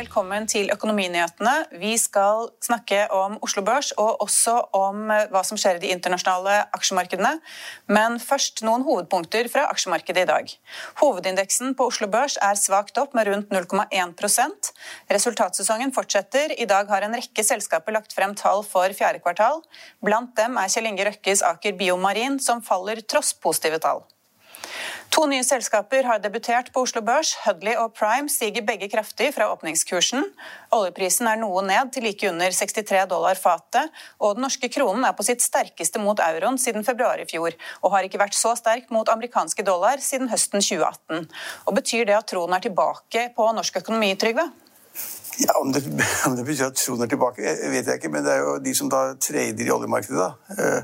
Velkommen til Økonominyhetene. Vi skal snakke om Oslo Børs og også om eh, hva som skjer i de internasjonale aksjemarkedene. Men først noen hovedpunkter fra aksjemarkedet i dag. Hovedindeksen på Oslo Børs er svakt opp med rundt 0,1 Resultatsesongen fortsetter. I dag har en rekke selskaper lagt frem tall for fjerde kvartal. Blant dem er Kjell Inge Røkkes Aker Biomarin, som faller tross positive tall. To nye selskaper har debutert på Oslo Børs. Hudley og Prime stiger begge kraftig fra åpningskursen. Oljeprisen er noe ned til like under 63 dollar fatet, og den norske kronen er på sitt sterkeste mot euroen siden februar i fjor, og har ikke vært så sterk mot amerikanske dollar siden høsten 2018. Og Betyr det at troen er tilbake på norsk økonomi, Trygve? Ja, om det, om det betyr at troen er tilbake, vet jeg ikke, men det er jo de som da trader i oljemarkedet, da.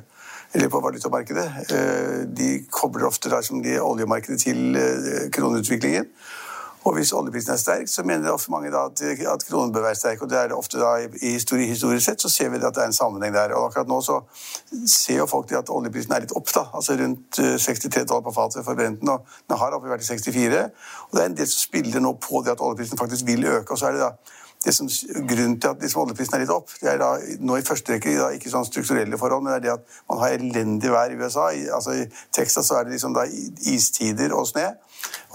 Eh, eller på valutamarkedet. Eh, de kobler ofte da, som de oljemarkedet til eh, kroneutviklingen. Og hvis oljeprisen er sterk, så mener ofte mange da at, at kronen bør være sterk. Og det er det ofte da i historie, historisk sett så ser vi at det er en sammenheng der. Og akkurat nå så ser jo folk at oljeprisen er litt opp, da. Altså rundt 63 dollar på fatet for Brenten. Og den har oppe vært i 64. Og det er en del som spiller nå på det at oljeprisen faktisk vil øke. Og så er det da det som, grunnen til at liksom oljeprisen er litt opp, det er da nå i første rekke da, ikke sånn strukturelle forhold, men det er det at man har elendig vær i USA. I, altså I Texas så er det liksom da istider og snø.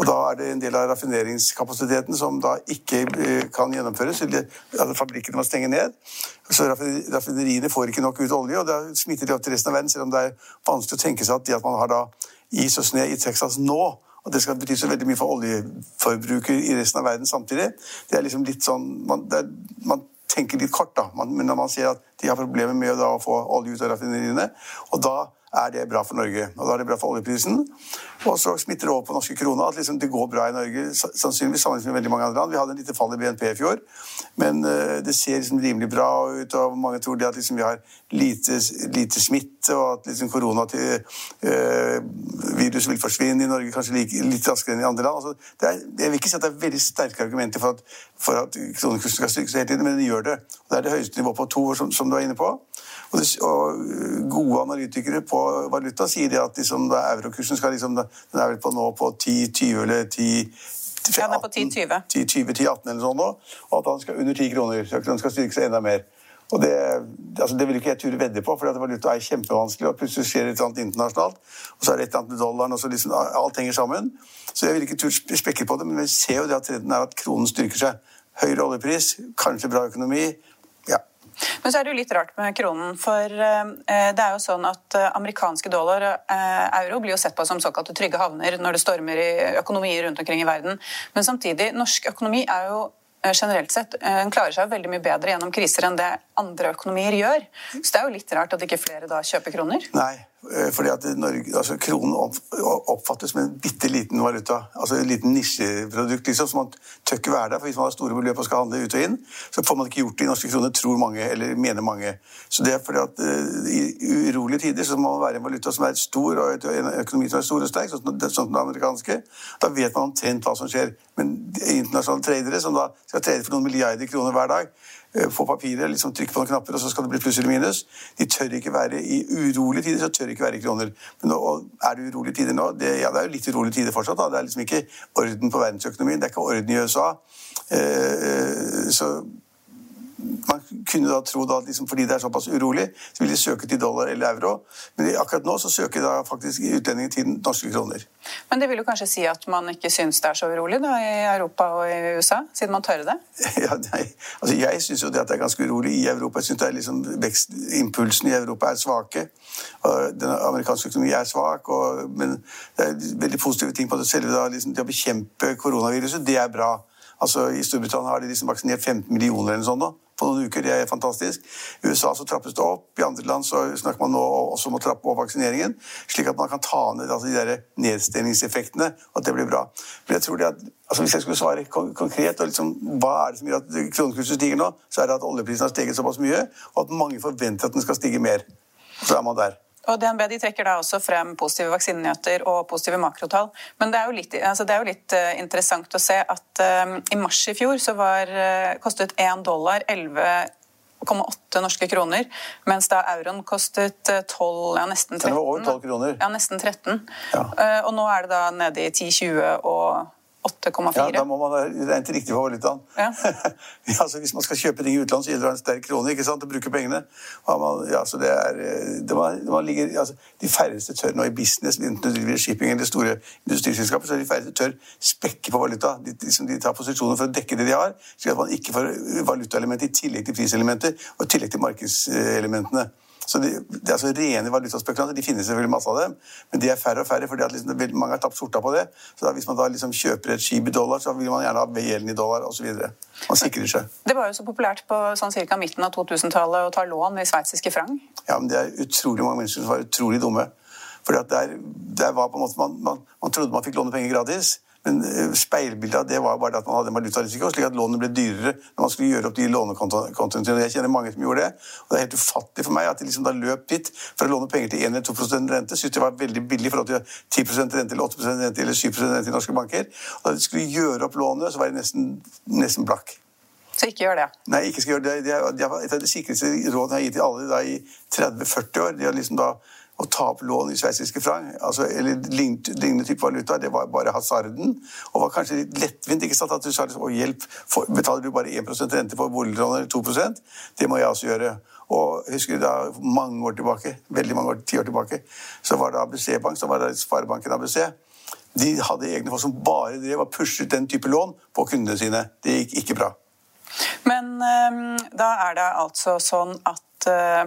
Og da er det en del av raffineringskapasiteten som da ikke eh, kan gjennomføres. altså Fabrikkene må stenge ned. Så raffineriene får ikke nok ut olje, og da smitter det opp til resten av verden. Selv om det er vanskelig å tenke seg at det at man har da is og snø i Texas nå, og det skal bety så veldig mye for oljeforbruket i resten av verden samtidig. Det er liksom litt sånn Man, er, man tenker litt kort, da. Men når man ser at de har problemer med å få olje ut av raffineriene, og da er det bra for Norge. Og da er det bra for oljeprisen. Og så smitter det over på norske krona at liksom det går bra i Norge, sannsynligvis sammenlignet med veldig mange andre land. Vi hadde en lite fall i BNP i fjor, men uh, det ser liksom rimelig bra ut. og Mange tror det at liksom vi har lite, lite smitte, og at liksom korona til uh, virus vil forsvinne i Norge kanskje like, litt raskere enn i andre land. Altså, er, jeg vil ikke si at det er veldig sterke argumenter for at, for at kronekursen skal styrkes hele tiden, men den gjør det. Og det er det høyeste nivået på to år, som, som du er inne på. Og, og, gode analytikere på valuta sier at liksom, da eurokursen skal liksom, den er vel på nå på 10-20 eller 10 ja, den er på 10-20. 10-20-18 eller sånn nå, og at han skal under 10 kroner. Så den skal styrke seg enda mer. Og det, altså det vil ikke jeg ture vedde på, for valuta er kjempevanskelig. og Plutselig skjer det et eller annet internasjonalt, og så er det et eller annet med dollaren. og så liksom Alt henger sammen. Så jeg vil ikke turde spekke på det, men vi ser jo det at trenden er at kronen styrker seg. Høyere oljepris, kanskje bra økonomi. Men så er det jo litt rart med kronen, for eh, det er jo sånn at eh, amerikanske dollar og eh, euro blir jo sett på som såkalte trygge havner når det stormer i økonomier rundt omkring i verden. Men samtidig, norsk økonomi er jo generelt sett den klarer seg veldig mye bedre gjennom kriser enn det andre økonomier gjør. Så det er jo litt rart at ikke flere da kjøper kroner? Nei, fordi at Norge, altså Kronen oppfattes som en bitte liten valuta. altså En liten nisjeprodukt. liksom, som Man tør ikke være der. for Hvis man har store beløp og skal handle ut og inn, så får man ikke gjort det i norske kroner, tror mange, eller mener mange. Så det er fordi at uh, I urolige tider så må man være en valuta som er stor, og en økonomi som er stor og sterk, sånn som den amerikanske. Da vet man omtrent hva som skjer. Men internasjonale tradere som da skal trade for noen milliarder kroner hver dag, Eh, få papiret, liksom trykke på noen knapper, og så skal det bli pluss eller minus. De tør ikke være I urolige tider så tør ikke være i kroner. Men nå, er det urolige tider nå? Det, ja, det er jo litt urolige tider fortsatt. Da. Det er liksom ikke orden på verdensøkonomien. Det er ikke orden i USA. Eh, eh så man kunne da tro da at liksom, fordi det er såpass urolig, så vil de søke til dollar eller euro. Men akkurat nå så søker da faktisk utlendingen til norske kroner. Men det vil jo kanskje si at man ikke syns det er så urolig da, i Europa og i USA, siden man tør det? Ja, nei. Altså, jeg syns jo det at det er ganske urolig i Europa. Jeg syns liksom vekstimpulsene i Europa er svake. Og den amerikanske økonomien er svak, og, men det er veldig positive ting på det selve da, liksom, det å bekjempe koronaviruset. Det er bra. Altså, I Storbritannia har de liksom vaksinert 15 millioner eller sånn nå, på noen uker. Det er fantastisk. I USA så trappes det opp. I andre land så snakker man nå også om å trappe opp vaksineringen, slik at man kan ta ned altså, de der nedstengningseffektene, og at det blir bra. Men jeg tror det at, altså Hvis jeg skulle svare konkret og liksom, hva er det som gjør at kronekursen stiger nå, så er det at oljeprisen har steget såpass mye, og at mange forventer at den skal stige mer. Så er man der. Og DNB de trekker da også frem positive vaksinenyheter og positive makrotall. Men det er jo litt, altså det er jo litt uh, interessant å se at uh, i mars i fjor så var, uh, kostet 1 dollar 11,8 norske kroner, mens da euroen kostet 12, ja nesten 13. Det var over 12 kroner. Ja, nesten 13. Ja. og nå er det da nede i 10-20 og 8,4. Ja, Da må man regne til riktig valutaen. Ja. altså, hvis man skal kjøpe ting i utlandet, så gjelder det en sterk krone ikke sant, å bruke pengene. Man, ja, så det er, det man, man ligger, altså, de færreste tør nå i business, enten du driver shipping eller store industriselskaper, så er de færreste tør spekke på valuta. De, liksom, de, tar posisjoner for å dekke det de har, slik at man ikke får valutaelementer i tillegg til priselementer og i tillegg til markedselementene. Så de, er altså Rene valutaspekulanter de finnes selvfølgelig masse av dem, men de er færre og færre fordi at liksom, mange har tapt sorta på det. Så da, Hvis man da liksom kjøper et skip i dollar, så vil man gjerne ha gjelden i dollar osv. Man sikrer seg. Det var jo så populært på sånn cirka midten av 2000-tallet å ta lån i sveitsiske frang. Ja, men det er utrolig mange mennesker som var utrolig dumme. Fordi at der, der var på en måte, man, man, man trodde man fikk låne penger gratis. Men eh, speilbildet av det var bare at man hadde en valutarisiko, slik at lånene ble dyrere når man skulle gjøre opp de lånekontoene. Jeg kjenner mange som gjorde det. Og det er helt ufattelig for meg at de liksom da løp dit for å låne penger til 1 eller 2% rente. Syntes det var veldig billig i forhold til 10% rente eller 8% rente eller 7% rente i norske banker. Og da de skulle gjøre opp lånet, så var de nesten, nesten blakk. Så ikke gjør det? Nei, ikke skal gjøre det. Det er et av de sikreste rådene jeg har gitt til alle da, i 30-40 år. De har liksom da å ta opp lån i sveitsiske frank altså, eller lignende type valuta, det var bare hasarden. Og var kanskje litt lettvint. ikke sant, At du sa liksom, å hjelp, betaler du bare 1% rente på boliglån eller 2% Det må jeg også gjøre. Og husker da mange år tilbake, veldig mange år, ti år tilbake, så var det ABC Bank, så var det Sparebanken ABC. De hadde egne folk som bare drev og pushet den type lån på kundene sine. Det gikk ikke bra. Men um, da er det altså sånn at Eh,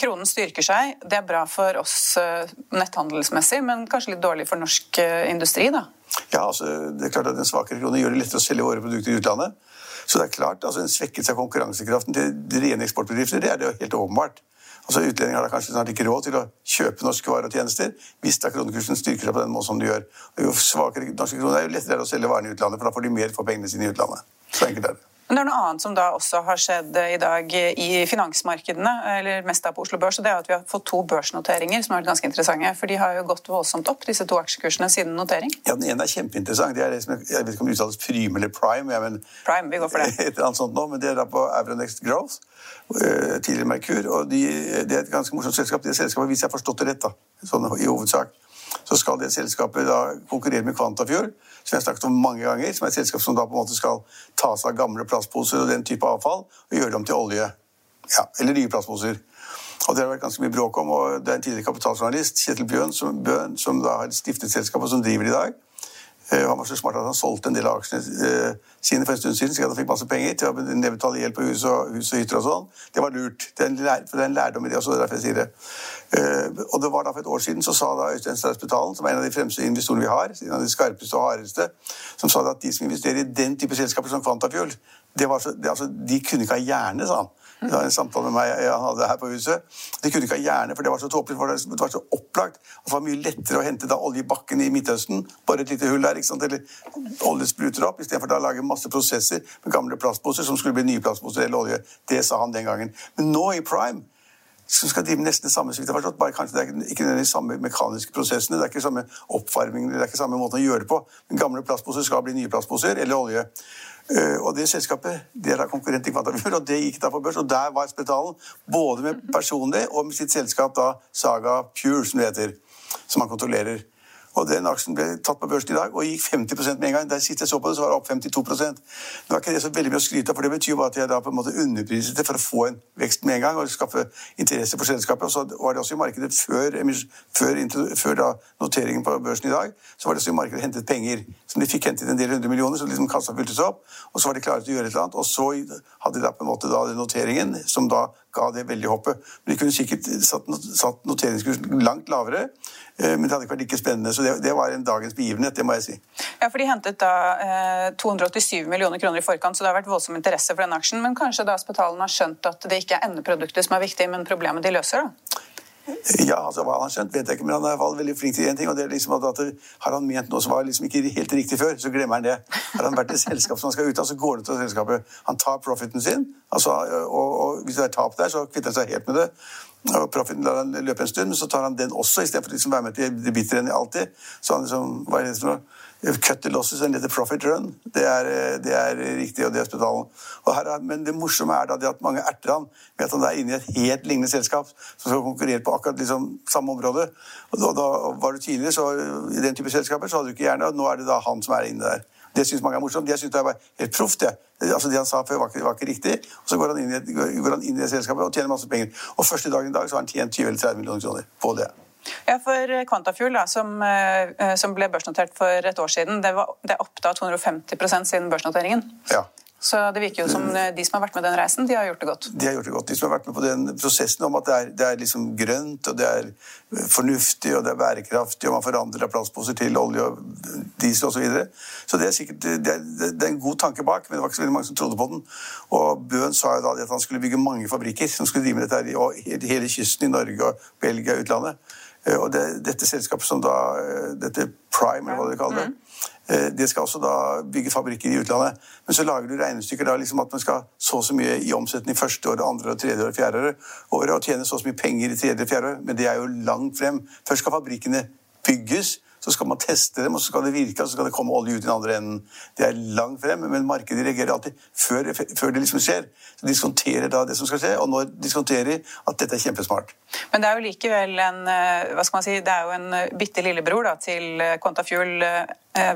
kronen styrker seg. Det er bra for oss eh, netthandelsmessig, men kanskje litt dårlig for norsk eh, industri? da? Ja, altså, det er klart at En svakere krone gjør det lettere å selge våre produkter i utlandet. Så det er klart, altså En svekkelse av konkurransekraften til de rene eksportbedrifter det er det jo helt åpenbart. Altså Utlendinger har kanskje snart ikke råd til å kjøpe norske varer og tjenester hvis da kronekursen styrker seg på den måten som den gjør. Jo svakere norske kroner, er jo lettere å selge varene i utlandet, for da får de mer for pengene sine i utlandet. Så enkelt er det. Men det er noe annet som da også har skjedd i dag i finansmarkedene, eller mest da på Oslo Børs, og det er at vi har fått to børsnoteringer som har vært ganske interessante. For de har jo gått voldsomt opp, disse to aksjekursene, siden notering. Ja, Den ene er kjempeinteressant. Det er det som jeg, jeg vet ikke om det uttales Prime eller Prime. Ja, men, Prime, vi går for det. Et eller annet sånt nå, men det er da på Euronext Growth, eh, tidligere Merkur. og de, Det er et ganske morsomt selskap. Det selskapet, Hvis jeg har forstått det rett, da, sånn i hovedsak, så skal det selskapet da konkurrere med Kvantafjord, som jeg har snakket om mange ganger. Som er et selskap som da på en måte skal ta seg av gamle plastposer og den type avfall og gjøre dem til olje. Ja, eller nye plastposer. Og Det har vært ganske mye bråk om, og det er en tidligere kapitaljournalist, Kjetil Bjørn, som, Bjørn, som da har stiftet selskapet som driver i dag. Eh, han var så smart at han solgte en del av aksjene eh, sine for en stund siden, så han fikk masse penger til å nedbetale gjeld på hus og, hus og hytter og sånn. Det var lurt. Det er en, lær, det er en lærdom i det også, det er derfor jeg sier det. Uh, og det var da For et år siden så sa da Øystein Strausbetalen, som er en av de fremste investorene vi har, en av de skarpeste og hardeste, som sa at de som investerer i den type selskaper som Quantafuel, det var så, det, altså, de kunne ikke ha hjerne, sa han. Det var en samtale med meg jeg hadde her på huset. De kunne ikke ha hjerne, for det var så tåpelig. for Det var så opplagt. Det var mye lettere å hente da olje i i Midtøsten. Bare et lite hull der. ikke sant? Eller olje spruter opp, istedenfor da å lage masse prosesser med gamle plastposer som skulle bli nye plastposer eller olje. Det sa han den gangen. Men nå i prime som skal drive nesten det samme, så vidt forstått, bare kanskje det er ikke de samme mekaniske prosessene, det er ikke samme oppvarming, det er ikke samme måte å gjøre det på. Men gamle plastposer skal bli nye plastposer eller olje. Uh, og det selskapet det er da konkurrent i Kvantafjord, og det gikk da på børs. Og der var Spetalen både med personlig og med sitt selskap da Saga Pure, som det heter, som han kontrollerer. Og den aksjen ble tatt på børsen i dag og gikk 50 med en gang. Der Sist jeg så på det, så var det opp 52 Nå er ikke det så veldig mye å skryte av, for det betyr bare at jeg da på en måte underpriset det for å få en vekst med en gang og skaffe interesse for selskapet. Og så var det også i markedet før, før, før da noteringen på børsen i dag, så var det også i markedet hentet penger. Som de fikk hentet en del hundre millioner, så liksom kassa fylte seg opp. Og så var de klare til å gjøre et eller annet. Og så hadde de da på en måte da noteringen som da ga det veldig hoppet. De kunne sikkert satt, satt noteringskursen langt lavere, eh, men det hadde ikke vært like spennende. Så det, det, var en dagens begivenhet, det må jeg si. Ja, for De hentet da eh, 287 millioner kroner i forkant, så det har vært voldsom interesse for denne aksjen. Men kanskje da Spetalen har skjønt at det ikke er endeproduktet som er viktig, men problemet de løser? da? Ja, altså Hva han har skjønt, vet jeg ikke, men han er veldig flink til én ting. og det er liksom at, Har han ment noe som var liksom ikke helt riktig før, så glemmer han det. Har han vært i et selskap som han skal ut av, så går det til selskapet. Han tar profiten sin, altså, og, og, hvis det er tap der, så kvitter han seg helt med det. Og Profiten lar han løpe en stund, men så tar han den også, istedenfor liksom å være med til det bitre alltid. Så han liksom, hva er det? Cut the losses and let the profit run. Det er, det er riktig, og det er spetalen. her, men det morsomme er da det at mange erter han med at han er inne i et helt lignende selskap som skal konkurrere på akkurat liksom samme område. Og da, da var du tidligere så, I den type selskaper så hadde du ikke gjerne, og nå er det da han som er inne der. Det syns mange er morsomt. Jeg syns det var helt proft. Det. Altså, det han sa før, var ikke, var ikke riktig. Og så går han, i, går han inn i det selskapet og tjener masse penger. Og første dagen i dag så har han tjent 20 eller 30 millioner kroner på det. Ja, for Quantafuel, da, som, eh, som, ble børsnotert for et år siden, det, var, det er opp da 250 siden børsnoteringen. Ja. Så det virker jo som eh, de som har vært med den reisen, de har gjort det godt. De har gjort det godt. De som har vært med på den prosessen om at det er, det er liksom grønt, og det er fornuftig, og det er bærekraftig, og man forandrer plastposer til olje og diesel osv. Så, videre. så det er sikkert det er, det er, en god tanke bak, men det var ikke så veldig mange som trodde på den. Og Bøhn sa jo da at han skulle bygge mange fabrikker som skulle drive med dette her, i hele kysten i Norge og Belgia og utlandet. Eh, og det, dette selskapet som da eh, Dette Prime, eller hva de kaller det. Mm. Det skal også da bygge fabrikker i utlandet. Men så lager du regnestykker da liksom at man skal så og så mye i omsetning første år, andre år, tredje år, fjerde år, året, og tjene så så mye penger i tredje og fjerde år. Men det er jo langt frem. Først skal fabrikkene bygges så skal man teste dem, og så skal det virke, og så skal det komme olje ut i den andre enden. Det er langt frem, men markedet reagerer alltid før, før det liksom skjer. Så diskonterer da det som skal skje, og nå diskonterer at dette er kjempesmart. Men det er jo likevel en eh, hva skal man si, det er jo en eh, bitte lillebror da, til eh, Quantafuel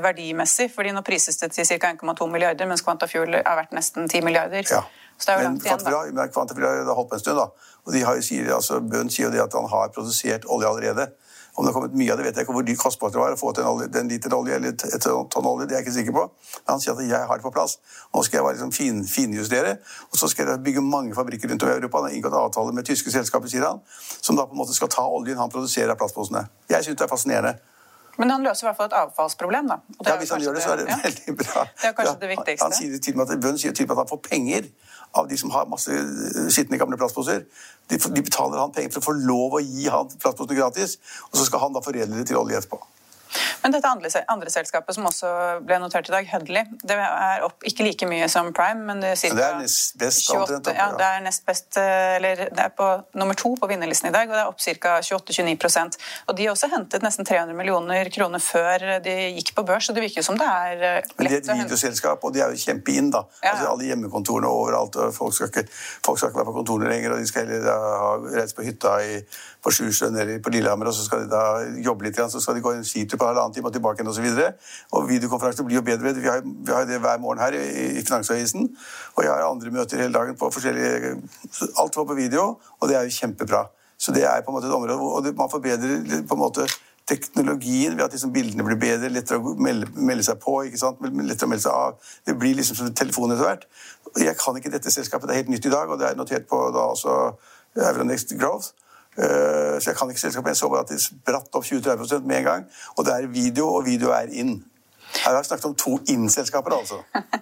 verdimessig, fordi nå prises det til ca. 1,2 milliarder, mens Quantafuel har vært nesten 10 milliarder. Ja. Så det er jo langt igjen, da. Men Quantafuel har holdt på en stund, da. Og de har, sier, altså, Bøhn sier jo det at han har produsert olje allerede. Om det har kommet mye av det, vet jeg ikke. Hvor dyrt kostbart det var å få til en, en liter olje eller et, et tonn olje. det er jeg ikke sikker på. Men han sier at jeg har det på plass. Nå skal jeg bare liksom fin, finjustere. Og så skal jeg bygge mange fabrikker rundt om i Europa. Han har inngått avtale med tyske selskaper, sier han, som da på en måte skal ta oljen han produserer av plastposene. Jeg syns det er fascinerende. Men han løser i hvert fall et avfallsproblem, da. ja, Hvis han gjør det, så er det ja. veldig bra. Det er kanskje ja, det viktigste. Han, han sier til meg at Bønn sier til meg at han får penger av de som har masse eh, skitne gamle plastposer. De, de, betaler han penger for å få lov å gi han plastposene gratis, og så skal han da foredle det til olje etterpå. Men dette andre, andre, selskapet som også ble notert i dag, Hudley, det er opp ikke like mye som Prime, men det er ca. Det nest best, 28, ja, det er nest best, eller det er på nummer to på vinnerlisten i dag, og det er opp ca. 28-29% Og de har også hentet nesten 300 millioner kroner før de gikk på børs, så det virker som det er lett eh, Men det er et videoselskap, og de er jo kjempeinn, da. Ja. Altså, alle hjemmekontorene overalt, og folk skal, ikke, folk skal ikke være på kontorene lenger, og de skal heller ha reist på hytta i, på Sjusjøen eller på Lillehammer, og så skal de da jobbe litt, så skal de gå en skitur på halvannen time og tilbake igjen osv. Og, og videokonferanser blir jo bedre. Vi har, vi har det hver morgen her i, i Finansavisen. Og jeg har andre møter hele dagen på forskjellige Alt var på video, og det er jo kjempebra. Så det er på en måte et område hvor man forbedrer på en måte teknologien ved at liksom bildene blir bedre, lettere å melde, melde, seg på, lettere å melde seg av. Det blir liksom som telefon etter hvert. Jeg kan ikke dette selskapet, det er helt nytt i dag, og det er notert på da også Euronext Growth. Eh, så jeg kan ikke selskapet. Jeg så bare at de spratt opp 20-30 med en gang. Og det er video, og video er inn. Her har vi snakket om to inn-selskaper, altså.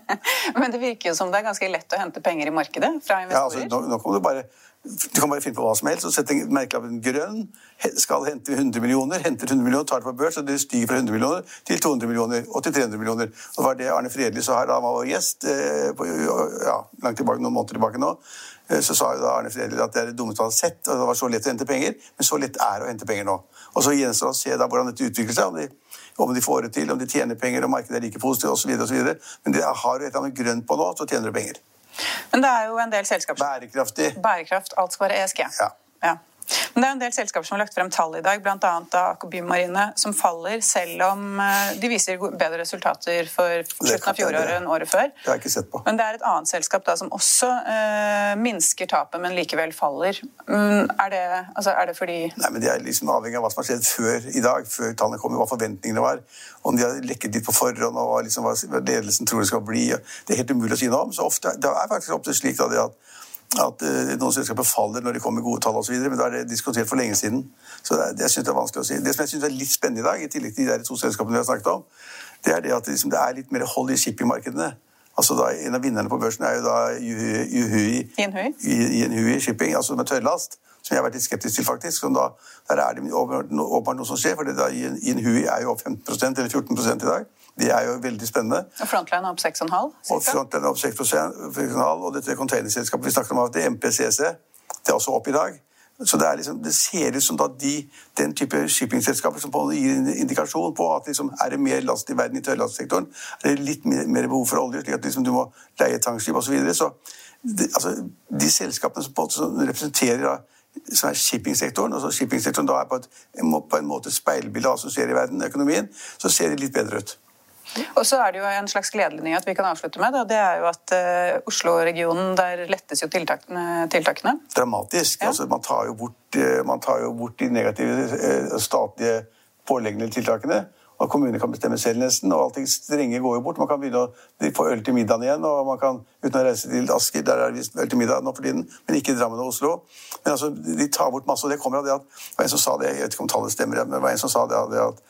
Men det virker jo som det er ganske lett å hente penger i markedet fra investorer. Ja, altså, nå, nå kan du bare du kan bare finne på hva som helst og sette merkelappen grønn. Skal hente 100 millioner, henter 100 millioner, tar det på børs, og det stiger fra 100 millioner til 200 millioner og til 300 millioner. Og det var det Arne Fredli sa her da han var gjest, eh, på, ja, langt tilbake, noen måneder tilbake nå. Eh, så sa jo da Arne Fredli at det er det dummeste han har sett, og det var så lett å hente penger. Men så lett er det å hente penger nå. Og så gjenstår det å se da hvordan dette utvikler seg. om de om de får det til, om de tjener penger, og markedet er like positivt osv. Men det har du et eller annet grønt på nå, så tjener du penger. Men det er jo en del selskaper Bærekraftig. Bærekraft. Alt skal være ESG. Ja. ja. Men det er en del selskaper som har lagt frem tall i dag, bl.a. Aker Bymarine, som faller selv om eh, de viser bedre resultater for slutten av fjoråret enn året før. Det har jeg ikke sett på. Men det er et annet selskap da, som også eh, minsker tapet, men likevel faller. Mm, er, det, altså, er, det, fordi Nei, men Det er liksom avhengig av hva som har skjedd før i dag, før tallene kom, hva forventningene var. Om de har lekket litt på forhånd, og liksom, hva ledelsen tror det skal bli. Det er helt umulig å si noe om. Så ofte, det er faktisk ofte slik da, at at uh, noen selskaper faller når de kommer med gode tall osv., men da er det diskutert for lenge siden. Så det, det, synes jeg er vanskelig å si. Det som jeg syns er litt spennende i dag, i tillegg til de der to selskapene vi har snakket om, det er det at liksom, det er litt mer hold i shippingmarkedene. Altså da, En av vinnerne på børsen er jo da Yinhui Shipping, altså med tørrlast, som jeg har vært litt skeptisk til, faktisk. Da, der er det åpenbart noe som skjer, for Inhui er jo opp 15% eller 14 i dag. Det er jo veldig spennende. Og Frontline er opp 6,5? Og Frontline er opp 6,5, og dette containerselskapet vi snakket om, det MPCC, det er også opp i dag. Så det, liksom, det ser ut som da de, den type shippingselskaper som gir en indikasjon på at liksom, er det mer last i verden i tørrlastsektoren, er det litt mer, mer, behov for olje, slik at liksom, du må leie tankskip osv. Så, videre. så det, altså, de selskapene som, på, som representerer da, som er shippingsektoren, og så shippingsektoren da er på, et, på en måte speilbilde av hva som skjer i verden, økonomien, så ser det litt bedre ut. Og så er det jo en slags gledelig nyhet vi kan avslutte med. og Det er jo at uh, Oslo-regionen, der lettes jo tiltakene. tiltakene. Dramatisk. Ja. Altså, man, tar jo bort, uh, man tar jo bort de negative uh, statlige påleggende tiltakene. Og kommunene kan bestemme selv nesten, og allting strenge går jo bort. Man kan begynne å få øl til middagen igjen, og man kan uten å reise til Asker, der er det visst øl til middag nå for tiden, men ikke i Drammen og Oslo. Men altså, de tar bort masse, og det kommer av det at det var en som sa det, jeg vet ikke om tallet stemmer, men det var en som sa det, det at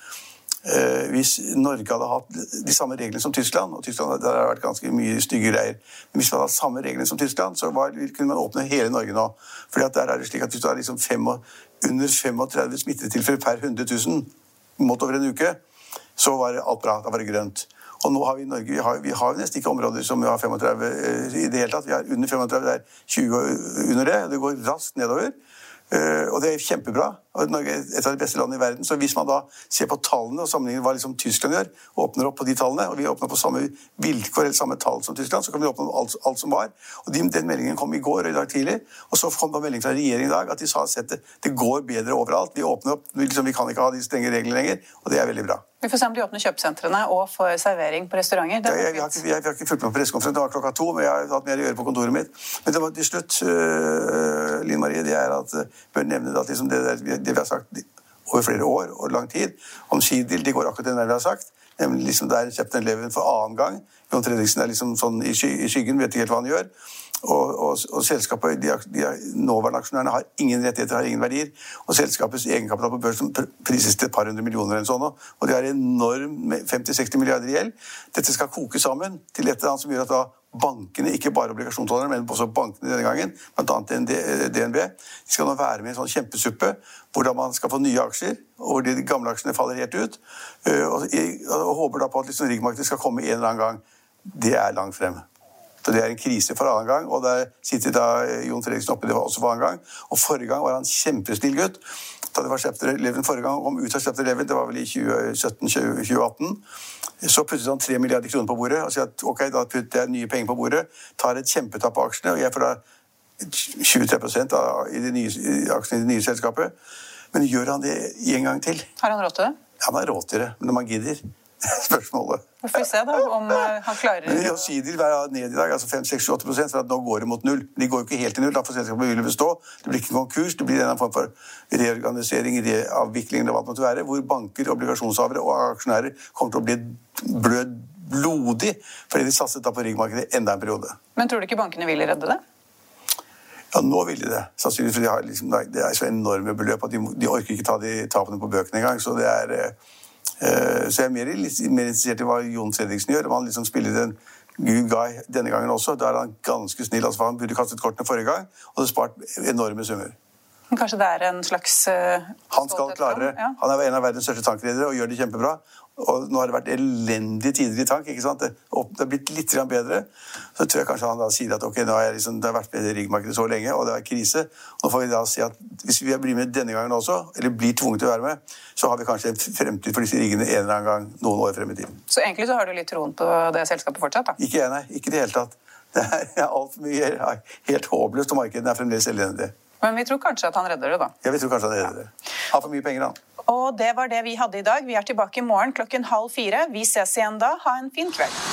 Eh, hvis Norge hadde hatt de samme reglene som Tyskland og Tyskland der har vært ganske mye stygge greier, men hvis vi hadde hatt samme reglene som Tyskland, så var, kunne man åpne hele Norge nå. Fordi at der er det slik at Hvis du har liksom fem, under 35 smittetilfeller per 100 000 målt over en uke, så var alt bra. Da var det grønt. Og nå har vi i Norge vi har, vi har nesten ikke områder som vi har 35 eh, i det hele tatt. Vi har under 35, det er 20 under det. Det går raskt nedover. Eh, og det er kjempebra. Norge er et av de beste landene i verden. Så hvis man da ser på tallene og sammenligner hva liksom Tyskland gjør, og åpner opp på de tallene, og vi åpner på samme vilkår eller samme tall som Tyskland, så kan vi åpne opp alt, alt som var. Og de, Den meldingen kom i går og i dag tidlig. Og så kom det en melding fra regjeringen i dag at de sa at det, det går bedre overalt. Vi åpner opp, liksom, vi kan ikke ha de strenge reglene lenger, og det er veldig bra. Vi får se om de åpner kjøpesentrene og får servering på restauranter. Ja, jeg, jeg, har ikke, jeg, jeg, har ikke fulgt med på pressekonferansen, det var klokka to, men jeg har hatt mer å gjøre på kontoret mitt. Men det var til slutt, uh, Linn Marie, det er at uh, bør nevne at liksom det, der, det, vi har sagt over flere år og lang tid om Skidil, de går akkurat den der vi har sagt. Nemlig liksom der Chapter 11 for annen gang. Jon Fredriksen er liksom sånn i, sky, i skyggen, vet ikke helt hva han gjør. Og, og, og selskapet, de, de nåværende aksjonærene har ingen rettigheter, har ingen verdier. Og selskapets egenkapital på børsen prises til et par hundre millioner. eller sånn, Og de har enorm 50-60 milliarder i gjeld. Dette skal koke sammen til et eller annet som gjør at da bankene, ikke bare obligasjonsholderne, men også bankene denne gangen, bl.a. DNB, de skal nå være med i en sånn kjempesuppe hvordan man skal få nye aksjer, og hvor de gamle aksjene faller helt ut. Øh, og, håper da på at liksom riggmarkedet skal komme en eller annen gang. Det er langt frem. Så det er en krise for annen gang, og der sitter da eh, Jon Fredriksen oppe det var også for annen gang. Og forrige gang var han kjempesnill gutt. Da det var chapter 11 forrige gang, kom ut av chapter 11, det var vel i 2017-2018, så puttet han 3 milliarder kroner på bordet og sier at ok, da putter jeg nye penger på bordet, tar et kjempetap på aksjene, og jeg får da 23 av i de nye, aksjene i det nye selskapet. Men gjør han det en gang til? Har han råd til det? Han har råd til det, men når man gidder spørsmålet. Vi får se da, om eh, han klarer det. Gjensidig er ned i dag, altså 5-6-8% for at nå går det mot null. De går jo ikke helt til null, da får selskapet vil bestå. Det blir ikke konkurs, det blir en form for reorganisering, reavvikling eller hva det måtte være, hvor banker, obligasjonshavere og aksjonærer kommer til å bli blød blodig fordi de satset da på riggmarkedet enda en periode. Men tror du ikke bankene vil redde det? Ja, nå vil de det. Sannsynligvis, for de liksom, det er så enorme beløp at de, de orker ikke ta de tapene på bøkene engang. Så det er Eh, så jeg er mer, mer interessert i hva Jon Fredriksen gjør. Om han liksom spiller en good guy denne gangen også. Da er han ganske snill. Altså, han burde kastet kortene forrige gang og det spart enorme summer. Kanskje det er en slags uh, Han skal klare ja. Han er en av verdens største tankredere og gjør det kjempebra. Og nå har det vært elendige tider i tank. ikke sant? Det har blitt litt bedre. Så tror jeg kanskje han da sier at ok, nå har jeg liksom, det har vært bedre i riggmarkedet så lenge, og det er krise. Nå får vi da si at hvis vi blir med denne gangen også, eller blir tvunget til å være med, så har vi kanskje en fremtid for disse riggene en eller annen gang noen år frem i tiden. Så egentlig så har du litt troen på det selskapet fortsatt? da? Ikke jeg, nei. Ikke i det hele tatt. Det er altfor mye helt håpløst, og markedene er fremdeles elendige. Men vi tror kanskje at han redder det, da. Ja, vi tror kanskje han redder det. Har for mye penger, han. Og det var det vi hadde i dag. Vi er tilbake i morgen klokken halv fire. Vi ses igjen da. Ha en fin kveld.